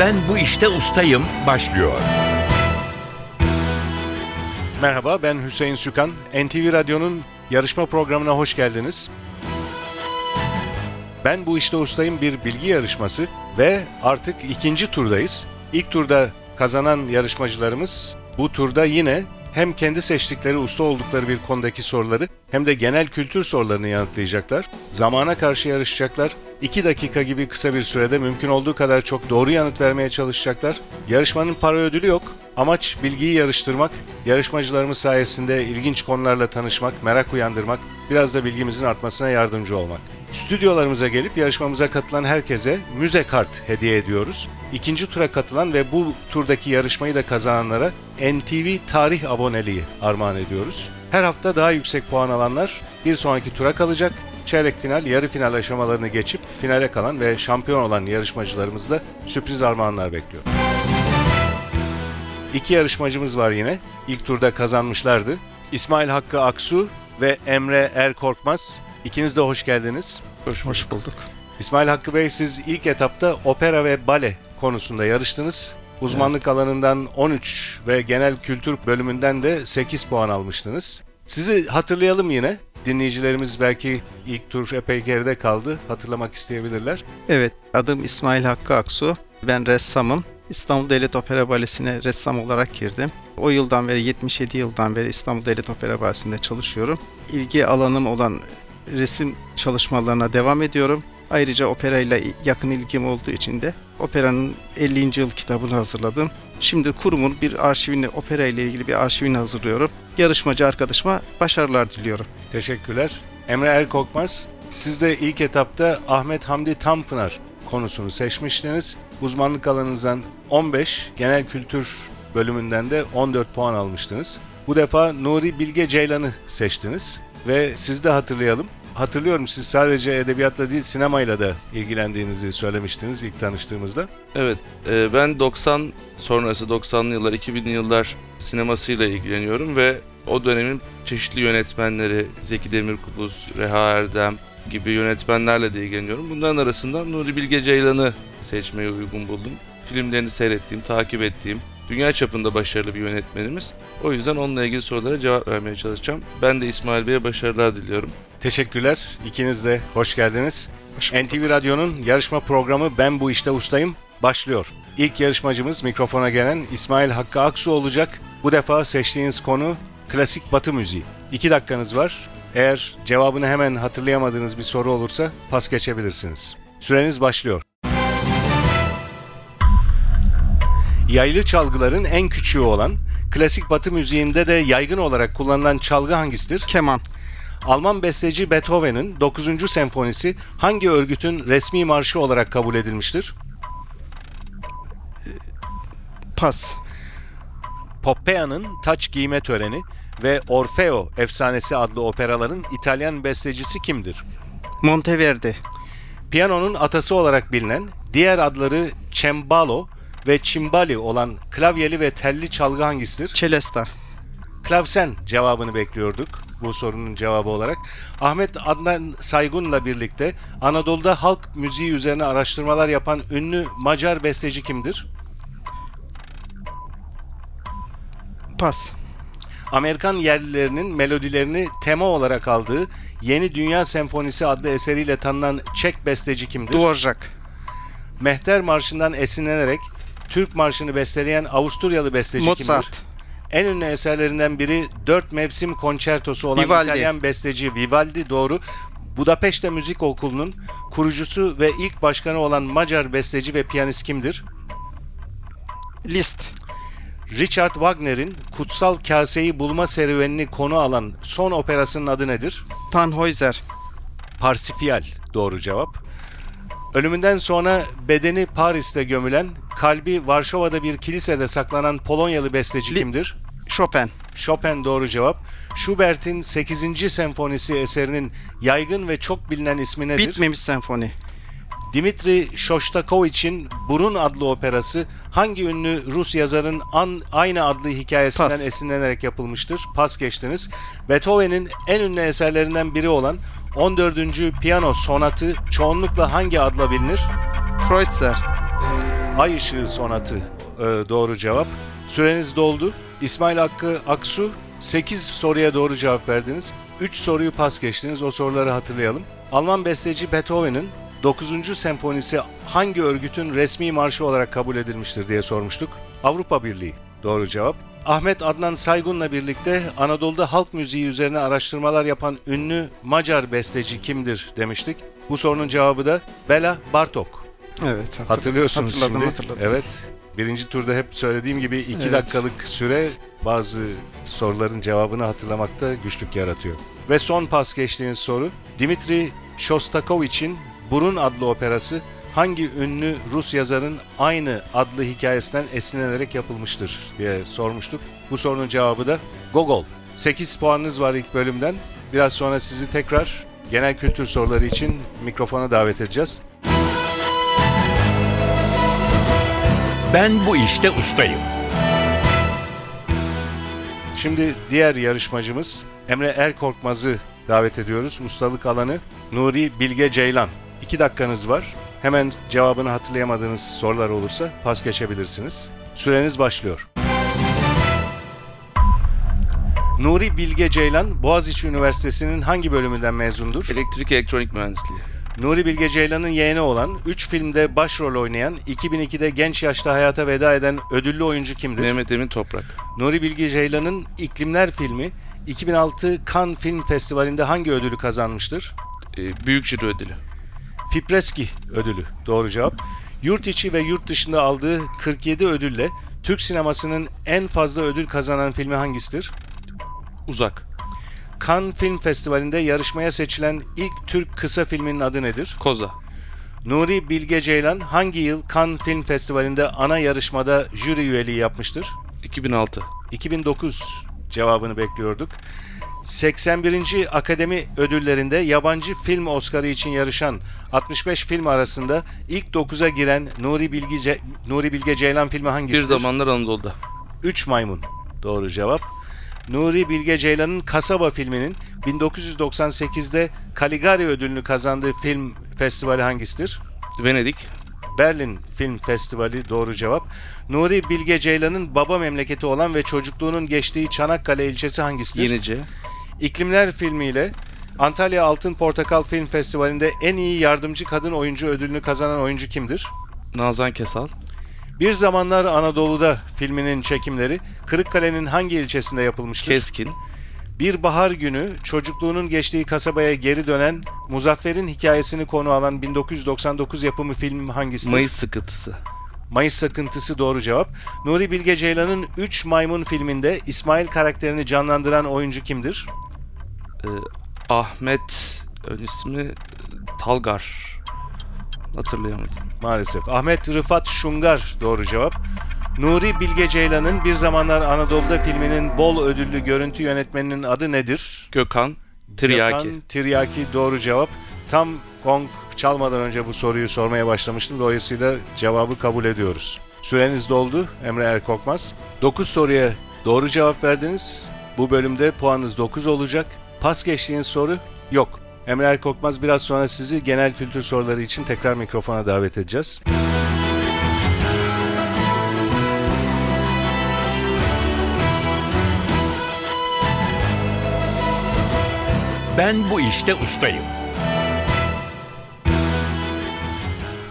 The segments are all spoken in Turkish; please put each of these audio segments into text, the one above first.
Ben bu işte ustayım başlıyor. Merhaba ben Hüseyin Sükan. NTV Radyo'nun yarışma programına hoş geldiniz. Ben bu işte ustayım bir bilgi yarışması ve artık ikinci turdayız. İlk turda kazanan yarışmacılarımız bu turda yine hem kendi seçtikleri usta oldukları bir konudaki soruları hem de genel kültür sorularını yanıtlayacaklar. Zamana karşı yarışacaklar. 2 dakika gibi kısa bir sürede mümkün olduğu kadar çok doğru yanıt vermeye çalışacaklar. Yarışmanın para ödülü yok. Amaç bilgiyi yarıştırmak, yarışmacılarımız sayesinde ilginç konularla tanışmak, merak uyandırmak, biraz da bilgimizin artmasına yardımcı olmak. Stüdyolarımıza gelip yarışmamıza katılan herkese müze kart hediye ediyoruz. İkinci tura katılan ve bu turdaki yarışmayı da kazananlara NTV tarih aboneliği armağan ediyoruz. Her hafta daha yüksek puan alanlar bir sonraki tura kalacak. Çeyrek final, yarı final aşamalarını geçip finale kalan ve şampiyon olan yarışmacılarımız da sürpriz armağanlar bekliyor. İki yarışmacımız var yine. İlk turda kazanmışlardı. İsmail Hakkı Aksu ve Emre Er Korkmaz. İkiniz de hoş geldiniz. Hoş, bulduk. İsmail Hakkı Bey siz ilk etapta opera ve bale konusunda yarıştınız. Uzmanlık alanından 13 ve genel kültür bölümünden de 8 puan almıştınız. Sizi hatırlayalım yine. Dinleyicilerimiz belki ilk tur epey geride kaldı. Hatırlamak isteyebilirler. Evet, adım İsmail Hakkı Aksu. Ben ressamım. İstanbul Devlet Opera Balesi'ne ressam olarak girdim. O yıldan beri, 77 yıldan beri İstanbul Devlet Opera Balesi'nde çalışıyorum. İlgi alanım olan resim çalışmalarına devam ediyorum. Ayrıca operayla yakın ilgim olduğu için de operanın 50. yıl kitabını hazırladım. Şimdi kurumun bir arşivini, opera ile ilgili bir arşivini hazırlıyorum. Yarışmacı arkadaşıma başarılar diliyorum. Teşekkürler. Emre Er Korkmaz, siz de ilk etapta Ahmet Hamdi Tanpınar konusunu seçmiştiniz. Uzmanlık alanınızdan 15, genel kültür bölümünden de 14 puan almıştınız. Bu defa Nuri Bilge Ceylan'ı seçtiniz ve siz de hatırlayalım. Hatırlıyorum siz sadece edebiyatla değil sinemayla da ilgilendiğinizi söylemiştiniz ilk tanıştığımızda. Evet, e, ben 90 sonrası 90'lı yıllar, 2000'li yıllar sinemasıyla ilgileniyorum ve o dönemin çeşitli yönetmenleri, Zeki Demirkubuz, Reha Erdem gibi yönetmenlerle de ilgileniyorum. Bunların arasından Nuri Bilge Ceylan'ı seçmeyi uygun buldum. Filmlerini seyrettiğim, takip ettiğim, dünya çapında başarılı bir yönetmenimiz. O yüzden onunla ilgili sorulara cevap vermeye çalışacağım. Ben de İsmail Bey'e başarılar diliyorum. Teşekkürler. İkiniz de hoş geldiniz. Hoş. NTV Radyo'nun yarışma programı Ben Bu İşte Ustayım başlıyor. İlk yarışmacımız mikrofona gelen İsmail Hakkı Aksu olacak. Bu defa seçtiğiniz konu klasik batı müziği. İki dakikanız var. Eğer cevabını hemen hatırlayamadığınız bir soru olursa pas geçebilirsiniz. Süreniz başlıyor. Yaylı çalgıların en küçüğü olan, klasik batı müziğinde de yaygın olarak kullanılan çalgı hangisidir? Keman, Alman besteci Beethoven'ın 9. senfonisi hangi örgütün resmi marşı olarak kabul edilmiştir? pas, Poppeia'nın Taç Giyme Töreni ve Orfeo Efsanesi adlı operaların İtalyan bestecisi kimdir? Monteverdi, Piyanonun atası olarak bilinen, diğer adları cembalo ve cimbali olan klavyeli ve telli çalgı hangisidir? Celesta, Klavsen cevabını bekliyorduk bu sorunun cevabı olarak. Ahmet Adnan Saygun'la birlikte Anadolu'da halk müziği üzerine araştırmalar yapan ünlü Macar besteci kimdir? pas, Amerikan yerlilerinin melodilerini tema olarak aldığı Yeni Dünya Senfonisi adlı eseriyle tanınan Çek besteci kimdir? Dvorak, Mehter Marşı'ndan esinlenerek Türk Marşı'nı besteleyen Avusturyalı besteci kimdir? Mozart, En ünlü eserlerinden biri Dört Mevsim Konçertosu olan Vivaldi. İtalyan besteci Vivaldi doğru. Budapeşte Müzik Okulu'nun kurucusu ve ilk başkanı olan Macar besteci ve piyanist kimdir? Liszt, Richard Wagner'in Kutsal Kaseyi Bulma serüvenini konu alan son operasının adı nedir? Tannhäuser, Parsifal doğru cevap. Ölümünden sonra bedeni Paris'te gömülen, kalbi Varşova'da bir kilisede saklanan Polonyalı besteci Li- kimdir? Chopin, Chopin doğru cevap. Schubert'in 8. senfonisi eserinin yaygın ve çok bilinen ismi nedir? Bitmemiş senfoni, Dimitri Shostakovich'in Burun adlı operası hangi ünlü Rus yazarın an, aynı adlı hikayesinden Pas. esinlenerek yapılmıştır? Pas geçtiniz. Beethoven'in en ünlü eserlerinden biri olan 14. Piyano Sonatı çoğunlukla hangi adla bilinir? Kreutzer, Ay Işığı Sonatı e, doğru cevap. Süreniz doldu. İsmail Hakkı Aksu 8 soruya doğru cevap verdiniz. 3 soruyu pas geçtiniz. O soruları hatırlayalım. Alman besteci Beethoven'ın 9. senfonisi hangi örgütün resmi marşı olarak kabul edilmiştir diye sormuştuk. Avrupa Birliği doğru cevap. Ahmet Adnan Saygun'la birlikte Anadolu'da halk müziği üzerine araştırmalar yapan ünlü Macar besteci kimdir demiştik. Bu sorunun cevabı da Bela Bartok. Evet. hatır- Hatırlıyorsunuz hatırladım, şimdi. hatırladım. Evet. Birinci turda hep söylediğim gibi iki Evet. dakikalık süre bazı soruların cevabını hatırlamakta güçlük yaratıyor. Ve son pas geçtiğiniz soru Dimitri Shostakovich'in Burun adlı operası hangi ünlü Rus yazarın aynı adlı hikayesinden esinlenerek yapılmıştır diye sormuştuk. Bu sorunun cevabı da Gogol. 8 puanınız var ilk bölümden. Biraz sonra sizi tekrar genel kültür soruları için mikrofona davet edeceğiz. Ben bu işte ustayım. Şimdi diğer yarışmacımız Emre Erkorkmaz'ı davet ediyoruz. Ustalık alanı Nuri Bilge Ceylan. 2 dakikanız var. Hemen cevabını hatırlayamadığınız sorular olursa pas geçebilirsiniz. Süreniz başlıyor. Nuri Bilge Ceylan Boğaziçi Üniversitesi'nin hangi bölümünden mezundur? Elektrik elektronik mühendisliği. Nuri Bilge Ceylan'ın yeğeni olan 3 filmde başrol oynayan, 2002'de genç yaşta hayata veda eden ödüllü oyuncu kimdir? Mehmet Emin Toprak. Nuri Bilge Ceylan'ın İklimler filmi 2006 Cannes Film Festivali'nde hangi ödülü kazanmıştır? Ee, büyük jüri ödülü. Fipreski ödülü. Doğru cevap. Yurt içi ve yurt dışında aldığı 47 ödülle Türk sinemasının en fazla ödül kazanan filmi hangisidir? Uzak. Cannes Film Festivali'nde yarışmaya seçilen ilk Türk kısa filminin adı nedir? Koza. Nuri Bilge Ceylan hangi yıl Cannes Film Festivali'nde ana yarışmada jüri üyeliği yapmıştır? 2006. 2009 cevabını bekliyorduk. 81. Akademi Ödülleri'nde yabancı film Oscar'ı için yarışan 65 film arasında ilk 9'a giren Nuri Bilge, Ce- Nuri Bilge Ceylan filmi Bir hangisidir? zamanlar Anadolu'da. 3 Maymun. Doğru cevap. Nuri Bilge Ceylan'ın Kasaba filminin 1998'de Caligari ödülünü kazandığı film festivali hangisidir? Venedik. Berlin Film Festivali doğru cevap. Nuri Bilge Ceylan'ın baba memleketi olan ve çocukluğunun geçtiği Çanakkale ilçesi hangisidir? Yenice. İklimler filmiyle Antalya Altın Portakal Film Festivali'nde en iyi yardımcı kadın oyuncu ödülünü kazanan oyuncu kimdir? Nazan Kesal. Bir Zamanlar Anadolu'da filminin çekimleri Kırıkkale'nin hangi ilçesinde yapılmıştır? Keskin. Bir bahar günü çocukluğunun geçtiği kasabaya geri dönen Muzaffer'in hikayesini konu alan 1999 yapımı film hangisidir? Mayıs sıkıntısı. Mayıs Sakıntısı doğru cevap. Nuri Bilge Ceylan'ın 3 Maymun filminde İsmail karakterini canlandıran oyuncu kimdir? Ee, Ahmet ön ismi Talgar. Hatırlayamadım. Maalesef. Ahmet Rıfat Şungar doğru cevap. Nuri Bilge Ceylan'ın Bir Zamanlar Anadolu'da filminin bol ödüllü görüntü yönetmeninin adı nedir? Gökhan Tiryaki. Gökhan Tiryaki doğru cevap. Tam gong çalmadan önce bu soruyu sormaya başlamıştım. Dolayısıyla cevabı kabul ediyoruz. Süreniz doldu Emre Erkokmaz. 9 soruya doğru cevap verdiniz. Bu bölümde puanınız 9 olacak. Pas geçtiğiniz soru yok. Emre Erkokmaz biraz sonra sizi genel kültür soruları için tekrar mikrofona davet edeceğiz. Ben bu işte ustayım.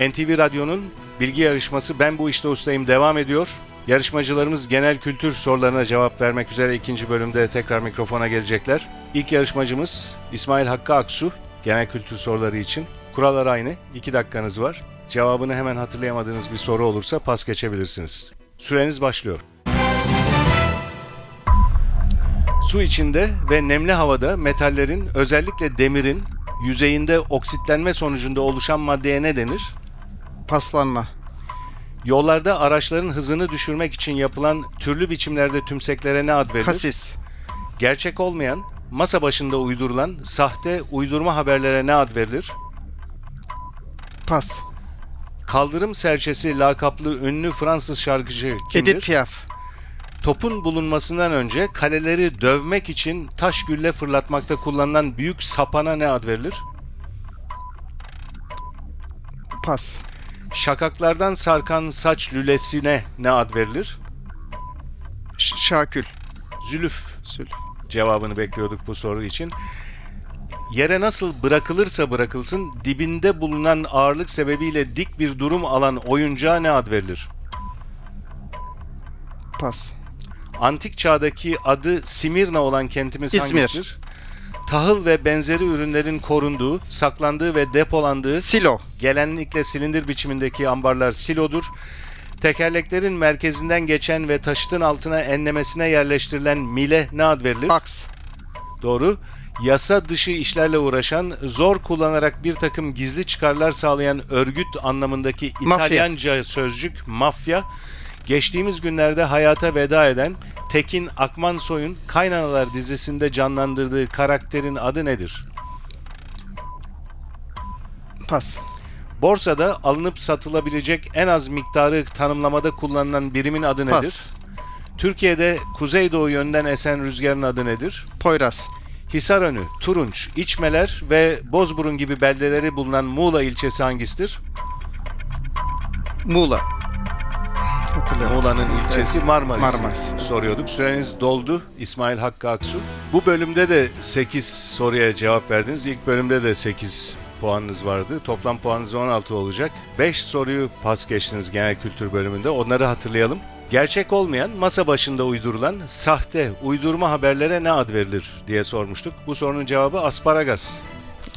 NTV Radyo'nun bilgi yarışması Ben Bu İşte Ustayım devam ediyor. Yarışmacılarımız genel kültür sorularına cevap vermek üzere ikinci bölümde tekrar mikrofona gelecekler. İlk yarışmacımız İsmail Hakkı Aksu genel kültür soruları için. Kurallar aynı. 2 dakikanız var. Cevabını hemen hatırlayamadığınız bir soru olursa pas geçebilirsiniz. Süreniz başlıyor. Su içinde ve nemli havada metallerin özellikle demirin yüzeyinde oksitlenme sonucunda oluşan maddeye ne denir? Paslanma. Yollarda araçların hızını düşürmek için yapılan türlü biçimlerde tümseklere ne ad verilir? Kasis. Gerçek olmayan, masa başında uydurulan sahte uydurma haberlere ne ad verilir? Pas. Kaldırım serçesi lakaplı ünlü Fransız şarkıcı kimdir? Edith Piaf. Topun bulunmasından önce kaleleri dövmek için taş gülle fırlatmakta kullanılan büyük sapana ne ad verilir? Pas. Şakaklardan sarkan saç lülesine ne ad verilir? Ş- Şakül. Zülüf Sül. cevabını bekliyorduk bu soru için. Yere nasıl bırakılırsa bırakılsın dibinde bulunan ağırlık sebebiyle dik bir durum alan oyuncağa ne ad verilir? Pas. Antik çağdaki adı Simirna olan kentimiz İzmir. hangisidir? Tahıl ve benzeri ürünlerin korunduğu, saklandığı ve depolandığı Silo. genellikle silindir biçimindeki ambarlar silodur. Tekerleklerin merkezinden geçen ve taşıtın altına enlemesine yerleştirilen mile ne ad verilir? Aks. Doğru. Yasa dışı işlerle uğraşan, zor kullanarak bir takım gizli çıkarlar sağlayan örgüt anlamındaki Mafya. İtalyanca sözcük mafya, geçtiğimiz günlerde hayata veda eden Tekin Akmansoy'un Kaynanalar dizisinde canlandırdığı karakterin adı nedir? Pas. Borsada alınıp satılabilecek en az miktarı tanımlamada kullanılan birimin adı nedir? Pas. Türkiye'de kuzeydoğu yönden esen rüzgarın adı nedir? Poyraz. Hisarönü, Turunç, İçmeler ve Bozburun gibi beldeleri bulunan Muğla ilçesi hangisidir? Muğla. Hatırlıyorum. Muğla'nın ilçesi Marmaris. Marmaris. Soruyorduk. Süreniz doldu İsmail Hakkı Aksu. Bu bölümde de 8 soruya cevap verdiniz. İlk bölümde de 8 puanınız vardı. Toplam puanınız 16 olacak. 5 soruyu pas geçtiniz genel kültür bölümünde. Onları hatırlayalım. Gerçek olmayan, masa başında uydurulan, sahte, uydurma haberlere ne ad verilir diye sormuştuk. Bu sorunun cevabı asparagas.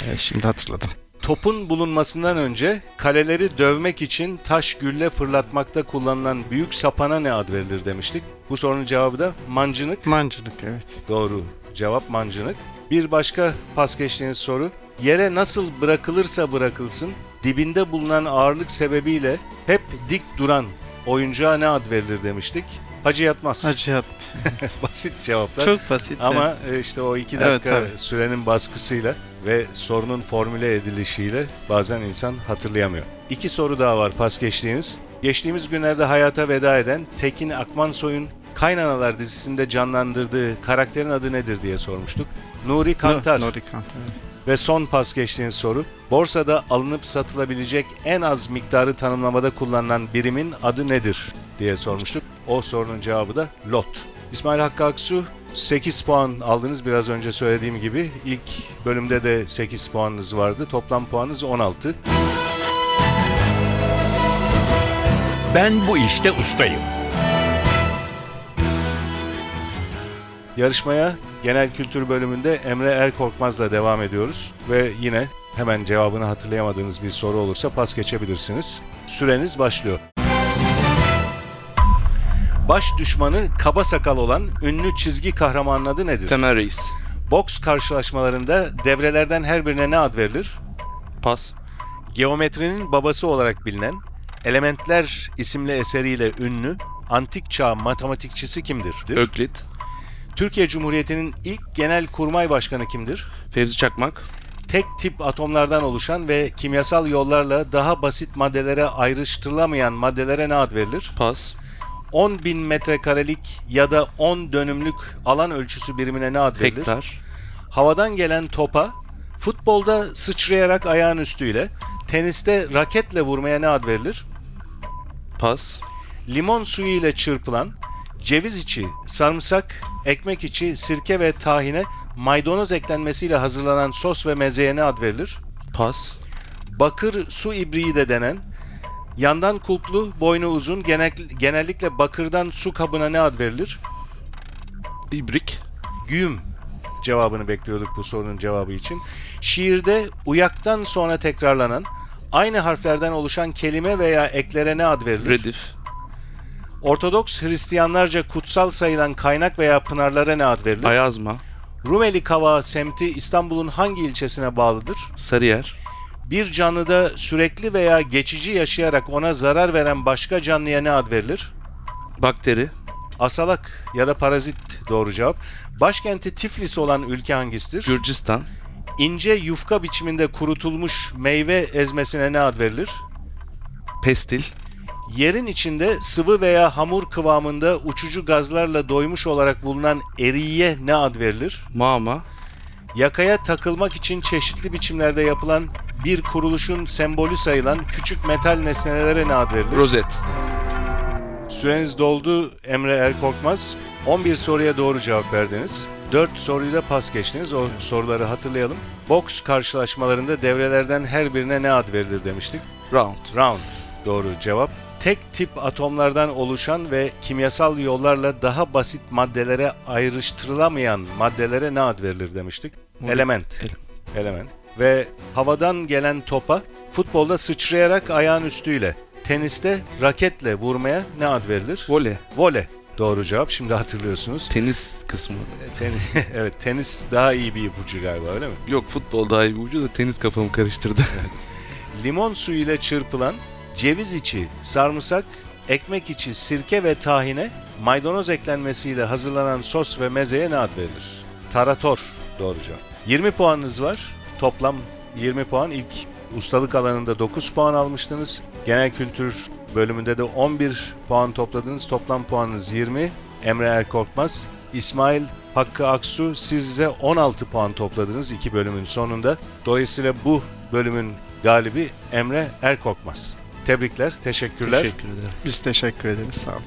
Evet, şimdi hatırladım. Topun bulunmasından önce kaleleri dövmek için taş gülle fırlatmakta kullanılan büyük sapana ne ad verilir demiştik. Bu sorunun cevabı da mancınık. Mancınık evet. Doğru cevap mancınık. Bir başka pas geçtiğiniz soru. Yere nasıl bırakılırsa bırakılsın dibinde bulunan ağırlık sebebiyle hep dik duran oyuncağa ne ad verilir demiştik. Hacı yatmaz. Acıyat. Basit cevaplar. Çok basit. Ama e, işte o iki Evet, dakika tabii. sürenin baskısıyla ve sorunun formüle edilişiyle bazen insan hatırlayamıyor. İki soru daha var pas geçtiğiniz. Geçtiğimiz günlerde hayata veda eden Tekin Akmansoy'un Kaynanalar dizisinde canlandırdığı karakterin adı nedir diye sormuştuk. Nuri Kantar. Nuri Kantar. evet. Ve son pas geçtiğiniz soru. Borsada alınıp satılabilecek en az miktarı tanımlamada kullanılan birimin adı nedir diye sormuştuk. O sorunun cevabı da lot. İsmail Hakkı Aksu 8 puan aldınız biraz önce söylediğim gibi. İlk bölümde de 8 puanınız vardı. Toplam puanınız 16. Ben bu işte ustayım. Yarışmaya genel kültür bölümünde Emre Erkorkmaz'la devam ediyoruz. Ve yine hemen cevabını hatırlayamadığınız bir soru olursa pas geçebilirsiniz. Süreniz başlıyor. Baş düşmanı kaba sakal olan ünlü çizgi kahramanın adı nedir? Temel Reis. Boks karşılaşmalarında devrelerden her birine ne ad verilir? Pas. Geometrinin babası olarak bilinen Elementler isimli eseriyle ünlü antik çağ matematikçisi kimdir? Öklit. Türkiye Cumhuriyeti'nin ilk genel kurmay başkanı kimdir? Fevzi Çakmak. Tek tip atomlardan oluşan ve kimyasal yollarla daha basit maddelere ayrıştırılamayan maddelere ne ad verilir? Pas. 10 bin metrekarelik ya da 10 dönümlük alan ölçüsü birimine ne ad verilir? Hektar. Havadan gelen topa futbolda sıçrayarak ayağın üstüyle, teniste raketle vurmaya ne ad verilir? Pas. Limon suyu ile çırpılan, ceviz içi, sarımsak, ekmek içi, sirke ve tahine maydanoz eklenmesiyle hazırlanan sos ve mezeye ne ad verilir? Pas. Bakır su ibriği de denen, yandan kulplu, boynu uzun, genel- genellikle bakırdan su kabına ne ad verilir? İbrik. Güğüm cevabını bekliyorduk bu sorunun cevabı için. Şiirde uyaktan sonra tekrarlanan, aynı harflerden oluşan kelime veya eklere ne ad verilir? Redif. Ortodoks Hristiyanlarca kutsal sayılan kaynak veya pınarlara ne ad verilir? Ayazma. Rumeli Kavağı semti İstanbul'un hangi ilçesine bağlıdır? Sarıyer. Bir canlıda sürekli veya geçici yaşayarak ona zarar veren başka canlıya ne ad verilir? Bakteri. Asalak ya da parazit doğru cevap. Başkenti Tiflis olan ülke hangisidir? Gürcistan. İnce yufka biçiminde kurutulmuş meyve ezmesine ne ad verilir? Pestil. Yerin içinde sıvı veya hamur kıvamında uçucu gazlarla doymuş olarak bulunan eriye ne ad verilir? Mağma. Yakaya takılmak için çeşitli biçimlerde yapılan bir kuruluşun sembolü sayılan küçük metal nesnelere ne ad verilir? Rozet. Süreniz doldu Emre Erkorkmaz. 11 soruya doğru cevap verdiniz. 4 soruyu da pas geçtiniz. O soruları hatırlayalım. Boks karşılaşmalarında devrelerden her birine ne ad verilir demiştik? Round. Round. Doğru cevap. Tek tip atomlardan oluşan ve kimyasal yollarla daha basit maddelere ayrıştırılamayan maddelere ne ad verilir demiştik? Molekül. Element. Ele- Element. Ve havadan gelen topa futbolda sıçrayarak ayağın üstüyle, teniste raketle vurmaya ne ad verilir? Voley. Vole. Doğru cevap. Şimdi hatırlıyorsunuz. Tenis kısmı. Ten- evet, tenis daha iyi bir ipucu galiba öyle mi? Yok futbol daha iyi bir ucu da tenis kafamı karıştırdı. Limon suyu ile çırpılan ceviz içi sarımsak, ekmek içi sirke ve tahine, maydanoz eklenmesiyle hazırlanan sos ve mezeye ne ad verilir? Tarator. Doğru cevap. 20 puanınız var. Toplam 20 puan. İlk ustalık alanında 9 puan almıştınız. Genel kültür bölümünde de 11 puan topladınız. Toplam puanınız 20. Emre Erkorkmaz, İsmail Hakkı Aksu siz de 16 puan topladınız iki bölümün sonunda. Dolayısıyla bu bölümün galibi Emre Erkorkmaz. Tebrikler, teşekkürler. Teşekkür ederim. Biz teşekkür ederiz. Sağ olun.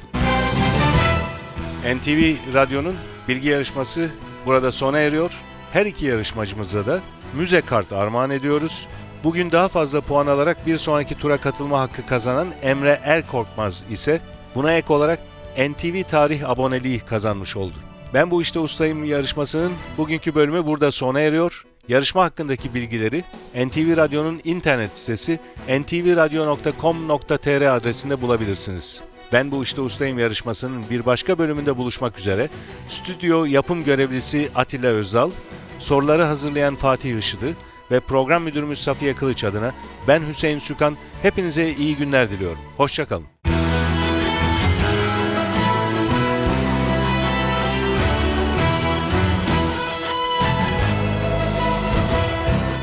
NTV Radyo'nun bilgi yarışması burada sona eriyor. Her iki yarışmacımıza da müze kart armağan ediyoruz. Bugün daha fazla puan alarak bir sonraki tura katılma hakkı kazanan Emre Erkorkmaz ise buna ek olarak NTV Tarih aboneliği kazanmış oldu. Ben bu işte ustayım yarışmasının bugünkü bölümü burada sona eriyor. Yarışma hakkındaki bilgileri NTV Radyo'nun internet sitesi ntvradio.com.tr adresinde bulabilirsiniz. Ben bu işte ustayım yarışmasının bir başka bölümünde buluşmak üzere. Stüdyo yapım görevlisi Atilla Özdal, soruları hazırlayan Fatih Işıdı ve program müdürümüz Safiye Kılıç adına ben Hüseyin Sükan hepinize iyi günler diliyorum. Hoşçakalın.